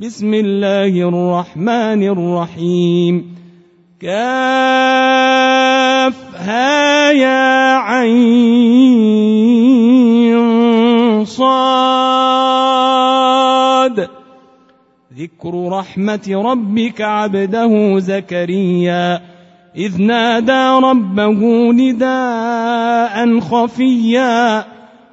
بسم الله الرحمن الرحيم. كافها يا عين صاد. ذكر رحمة ربك عبده زكريا. إذ نادى ربه نداء خفيا.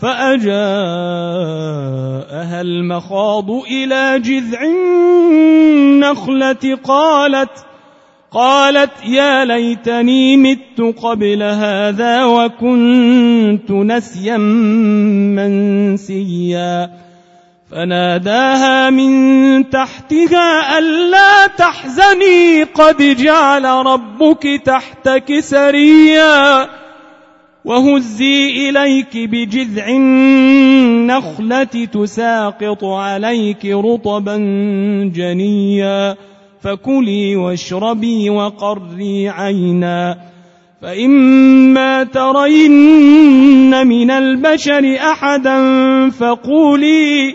فأجاءها المخاض إلى جذع النخلة قالت قالت يا ليتني مت قبل هذا وكنت نسيا منسيا. فناداها من تحتها ألا تحزني قد جعل ربك تحتك سريا. وهزي إليك بجذع النخلة تساقط عليك رطبا جنيا فكلي واشربي وقري عينا فإما ترين من البشر أحدا فقولي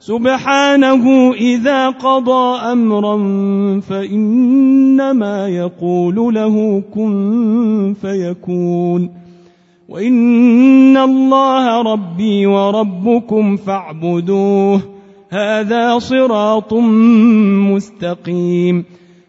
سبحانه إذا قضى أمرا فإنما يقول له كن فيكون وإن الله ربي وربكم فاعبدوه هذا صراط مستقيم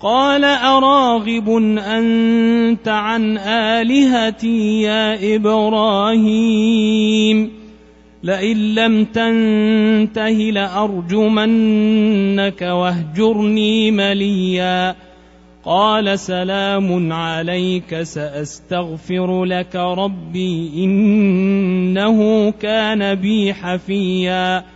قال أراغب أنت عن آلهتي يا إبراهيم لئن لم تنته لأرجمنك واهجرني مليا قال سلام عليك سأستغفر لك ربي إنه كان بي حفيا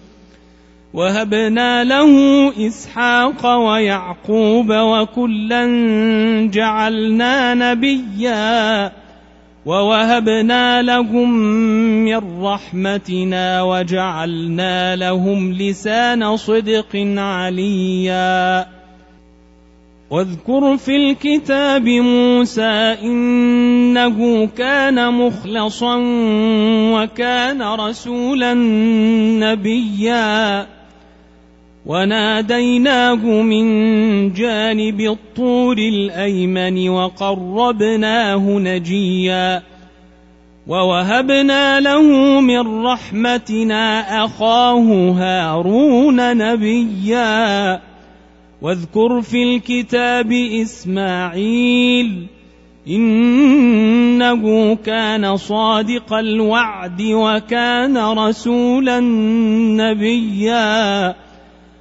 وهبنا له اسحاق ويعقوب وكلا جعلنا نبيا ووهبنا لهم من رحمتنا وجعلنا لهم لسان صدق عليا واذكر في الكتاب موسى انه كان مخلصا وكان رسولا نبيا وناديناه من جانب الطور الأيمن وقربناه نجيا ووهبنا له من رحمتنا أخاه هارون نبيا واذكر في الكتاب إسماعيل إنه كان صادق الوعد وكان رسولا نبيا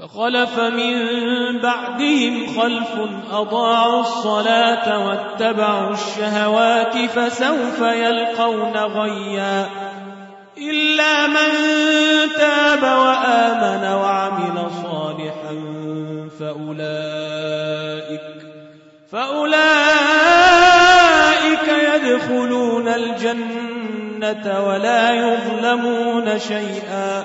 فخلف من بعدهم خلف أضاعوا الصلاة واتبعوا الشهوات فسوف يلقون غيا إلا من تاب وآمن وعمل صالحا فأولئك فأولئك يدخلون الجنة ولا يظلمون شيئا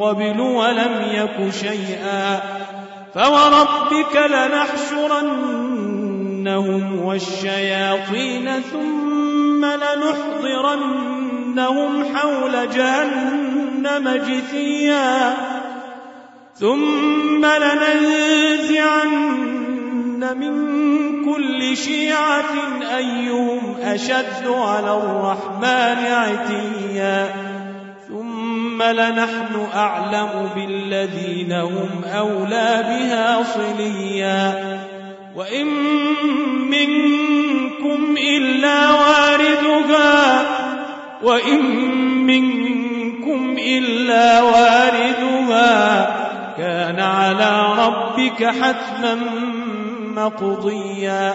قبل ولم يك شيئا فوربك لنحشرنهم والشياطين ثم لنحضرنهم حول جهنم جثيا ثم لننزعن من كل شيعة أيهم أشد على الرحمن عتيا ثم لنحن أعلم بالذين هم أولى بها صليا. وإن منكم إلا واردها وإن منكم إلا واردها كان على ربك حتما مقضيا.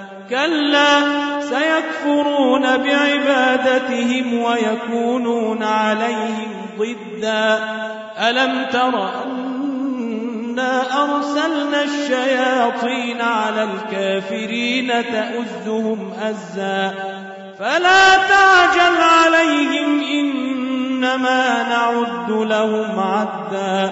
كلا سيكفرون بعبادتهم ويكونون عليهم ضدا. ألم تر أنا أرسلنا الشياطين على الكافرين تأزهم أزا؟ فلا تعجل عليهم إنما نعد لهم عدا.